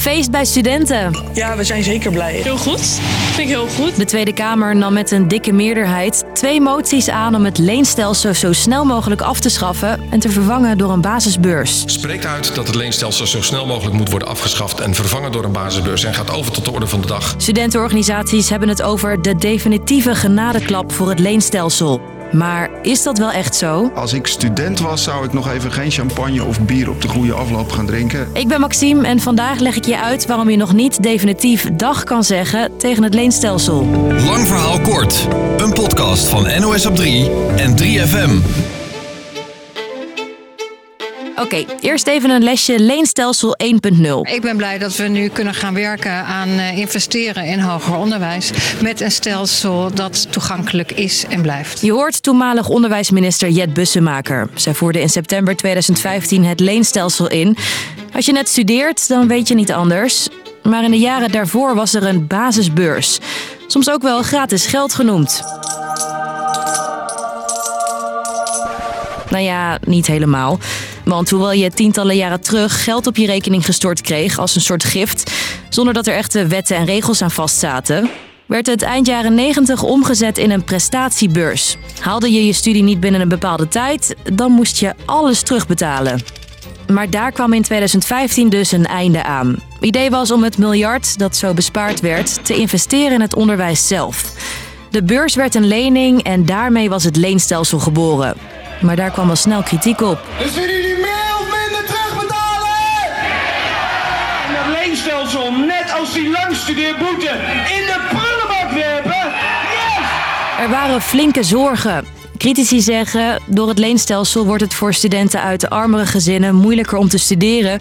Feest bij studenten. Ja, we zijn zeker blij. Heel goed. Vind ik heel goed. De Tweede Kamer nam met een dikke meerderheid twee moties aan om het leenstelsel zo snel mogelijk af te schaffen en te vervangen door een basisbeurs. Spreekt uit dat het leenstelsel zo snel mogelijk moet worden afgeschaft en vervangen door een basisbeurs en gaat over tot de orde van de dag. Studentenorganisaties hebben het over de definitieve genadeklap voor het leenstelsel. Maar is dat wel echt zo? Als ik student was, zou ik nog even geen champagne of bier op de goede afloop gaan drinken. Ik ben Maxime en vandaag leg ik je uit waarom je nog niet definitief dag kan zeggen tegen het leenstelsel. Lang verhaal kort. Een podcast van NOS op 3 en 3FM. Oké, eerst even een lesje leenstelsel 1.0. Ik ben blij dat we nu kunnen gaan werken aan eh, investeren in hoger onderwijs. Met een stelsel dat toegankelijk is en blijft. Je hoort toenmalig onderwijsminister Jet Bussemaker. Zij voerde in september 2015 het leenstelsel in. Als je net studeert, dan weet je niet anders. Maar in de jaren daarvoor was er een basisbeurs. Soms ook wel gratis geld genoemd. Nou ja, niet helemaal. Want hoewel je tientallen jaren terug geld op je rekening gestort kreeg als een soort gift, zonder dat er echte wetten en regels aan vastzaten, werd het eind jaren 90 omgezet in een prestatiebeurs. Haalde je je studie niet binnen een bepaalde tijd, dan moest je alles terugbetalen. Maar daar kwam in 2015 dus een einde aan. Het idee was om het miljard dat zo bespaard werd te investeren in het onderwijs zelf. De beurs werd een lening en daarmee was het leenstelsel geboren. Maar daar kwam al snel kritiek op. Dus willen jullie meer of minder terugbetalen? En dat leenstelsel, net als die langstudeerboete, in de prullenbak werpen? Yes! Er waren flinke zorgen. Critici zeggen, door het leenstelsel wordt het voor studenten uit armere gezinnen moeilijker om te studeren.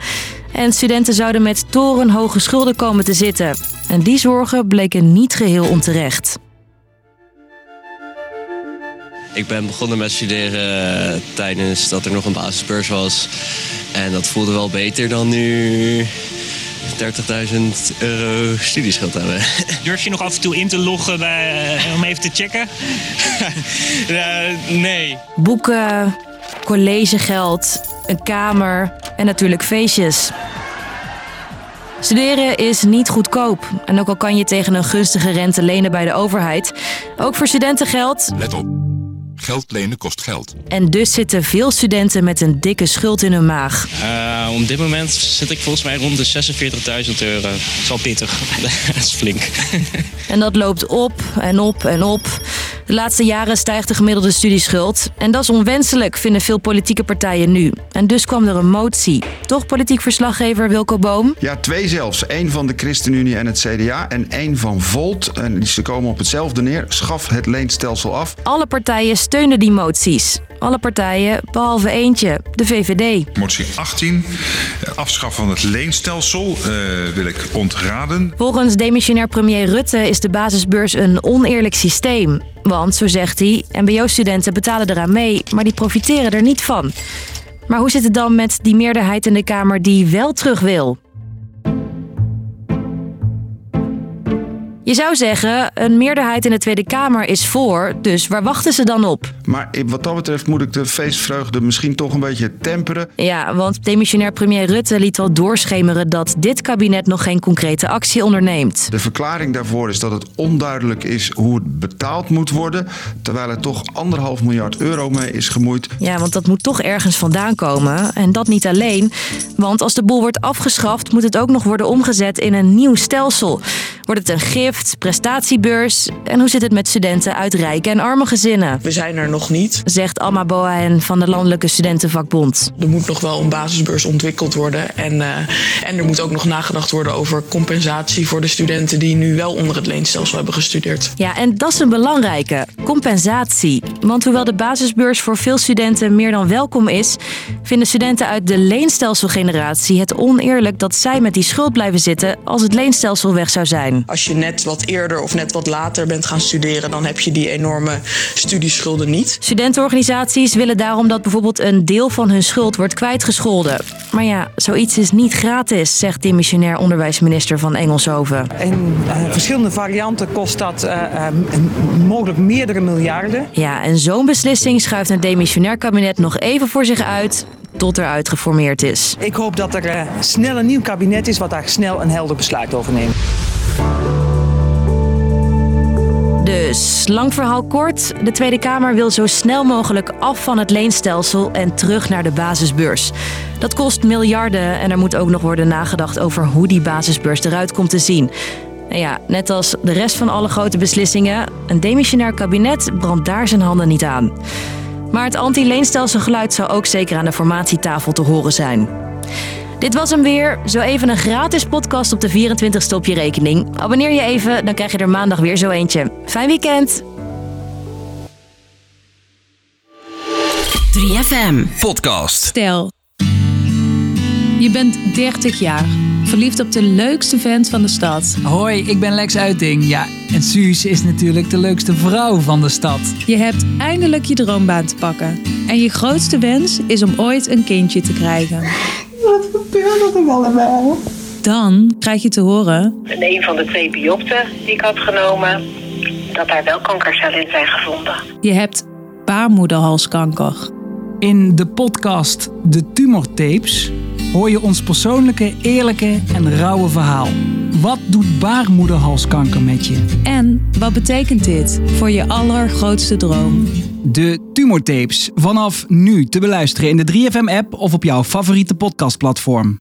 En studenten zouden met torenhoge schulden komen te zitten. En die zorgen bleken niet geheel onterecht. Ik ben begonnen met studeren eh, tijdens dat er nog een basisbeurs was. En dat voelde wel beter dan nu 30.000 euro studieschuld hebben. Durf je nog af en toe in te loggen bij, eh, om even te checken? Eh, nee. Boeken, collegegeld, een kamer en natuurlijk feestjes. Studeren is niet goedkoop. En ook al kan je tegen een gunstige rente lenen bij de overheid, ook voor studenten geldt. Let op. Geld lenen kost geld. En dus zitten veel studenten met een dikke schuld in hun maag. Uh, op dit moment zit ik volgens mij rond de 46.000 euro. Dat is wel pittig. dat is flink. En dat loopt op en op en op. De laatste jaren stijgt de gemiddelde studieschuld. En dat is onwenselijk, vinden veel politieke partijen nu. En dus kwam er een motie. Toch, politiek verslaggever Wilco Boom? Ja, twee zelfs. Eén van de ChristenUnie en het CDA en één van Volt. En ze komen op hetzelfde neer. Schaf het leenstelsel af. Alle partijen steunen die moties. Alle partijen, behalve eentje, de VVD. Motie 18, afschaffen van het leenstelsel, uh, wil ik ontraden. Volgens demissionair premier Rutte is de basisbeurs een oneerlijk systeem. Want, zo zegt hij, mbo-studenten betalen eraan mee, maar die profiteren er niet van. Maar hoe zit het dan met die meerderheid in de Kamer die wel terug wil? Je zou zeggen, een meerderheid in de Tweede Kamer is voor, dus waar wachten ze dan op? Maar wat dat betreft moet ik de feestvreugde misschien toch een beetje temperen. Ja, want demissionair premier Rutte liet al doorschemeren dat dit kabinet nog geen concrete actie onderneemt. De verklaring daarvoor is dat het onduidelijk is hoe het betaald moet worden, terwijl er toch anderhalf miljard euro mee is gemoeid. Ja, want dat moet toch ergens vandaan komen. En dat niet alleen, want als de boel wordt afgeschaft, moet het ook nog worden omgezet in een nieuw stelsel. Wordt het een gift, prestatiebeurs? En hoe zit het met studenten uit rijke en arme gezinnen? We zijn er nog niet. Zegt Alma Boahen van de Landelijke Studentenvakbond. Er moet nog wel een basisbeurs ontwikkeld worden. En, uh, en er moet ook nog nagedacht worden over compensatie voor de studenten die nu wel onder het leenstelsel hebben gestudeerd. Ja, en dat is een belangrijke. Compensatie. Want hoewel de basisbeurs voor veel studenten meer dan welkom is, vinden studenten uit de leenstelselgeneratie het oneerlijk dat zij met die schuld blijven zitten als het leenstelsel weg zou zijn. Als je net wat eerder of net wat later bent gaan studeren, dan heb je die enorme studieschulden niet. Studentenorganisaties willen daarom dat bijvoorbeeld een deel van hun schuld wordt kwijtgescholden. Maar ja, zoiets is niet gratis, zegt demissionair onderwijsminister van Engelshoven. In uh, verschillende varianten kost dat uh, uh, mogelijk meerdere miljarden. Ja, en zo'n beslissing schuift een demissionair kabinet nog even voor zich uit tot eruit geformeerd is. Ik hoop dat er uh, snel een nieuw kabinet is wat daar snel een helder besluit over neemt. Dus, lang verhaal kort. De Tweede Kamer wil zo snel mogelijk af van het leenstelsel en terug naar de basisbeurs. Dat kost miljarden en er moet ook nog worden nagedacht over hoe die basisbeurs eruit komt te zien. En ja, net als de rest van alle grote beslissingen, een demissionair kabinet brandt daar zijn handen niet aan. Maar het anti-leenstelselgeluid zou ook zeker aan de formatietafel te horen zijn. Dit was hem weer. Zo even een gratis podcast op de 24ste op je rekening. Abonneer je even, dan krijg je er maandag weer zo eentje. Fijn weekend! 3FM Podcast. Stel, je bent 30 jaar, verliefd op de leukste vent van de stad. Hoi, ik ben Lex Uiting. Ja, en Suus is natuurlijk de leukste vrouw van de stad. Je hebt eindelijk je droombaan te pakken. En je grootste wens is om ooit een kindje te krijgen. Wat gebeurt er allemaal? Dan krijg je te horen... In een van de twee biopten die ik had genomen... dat daar wel kankercellen in zijn gevonden. Je hebt baarmoederhalskanker. In de podcast De Tumortapes hoor je ons persoonlijke, eerlijke en rauwe verhaal. Wat doet baarmoederhalskanker met je? En wat betekent dit voor je allergrootste droom? De Tumortapes vanaf nu te beluisteren in de 3FM-app of op jouw favoriete podcastplatform.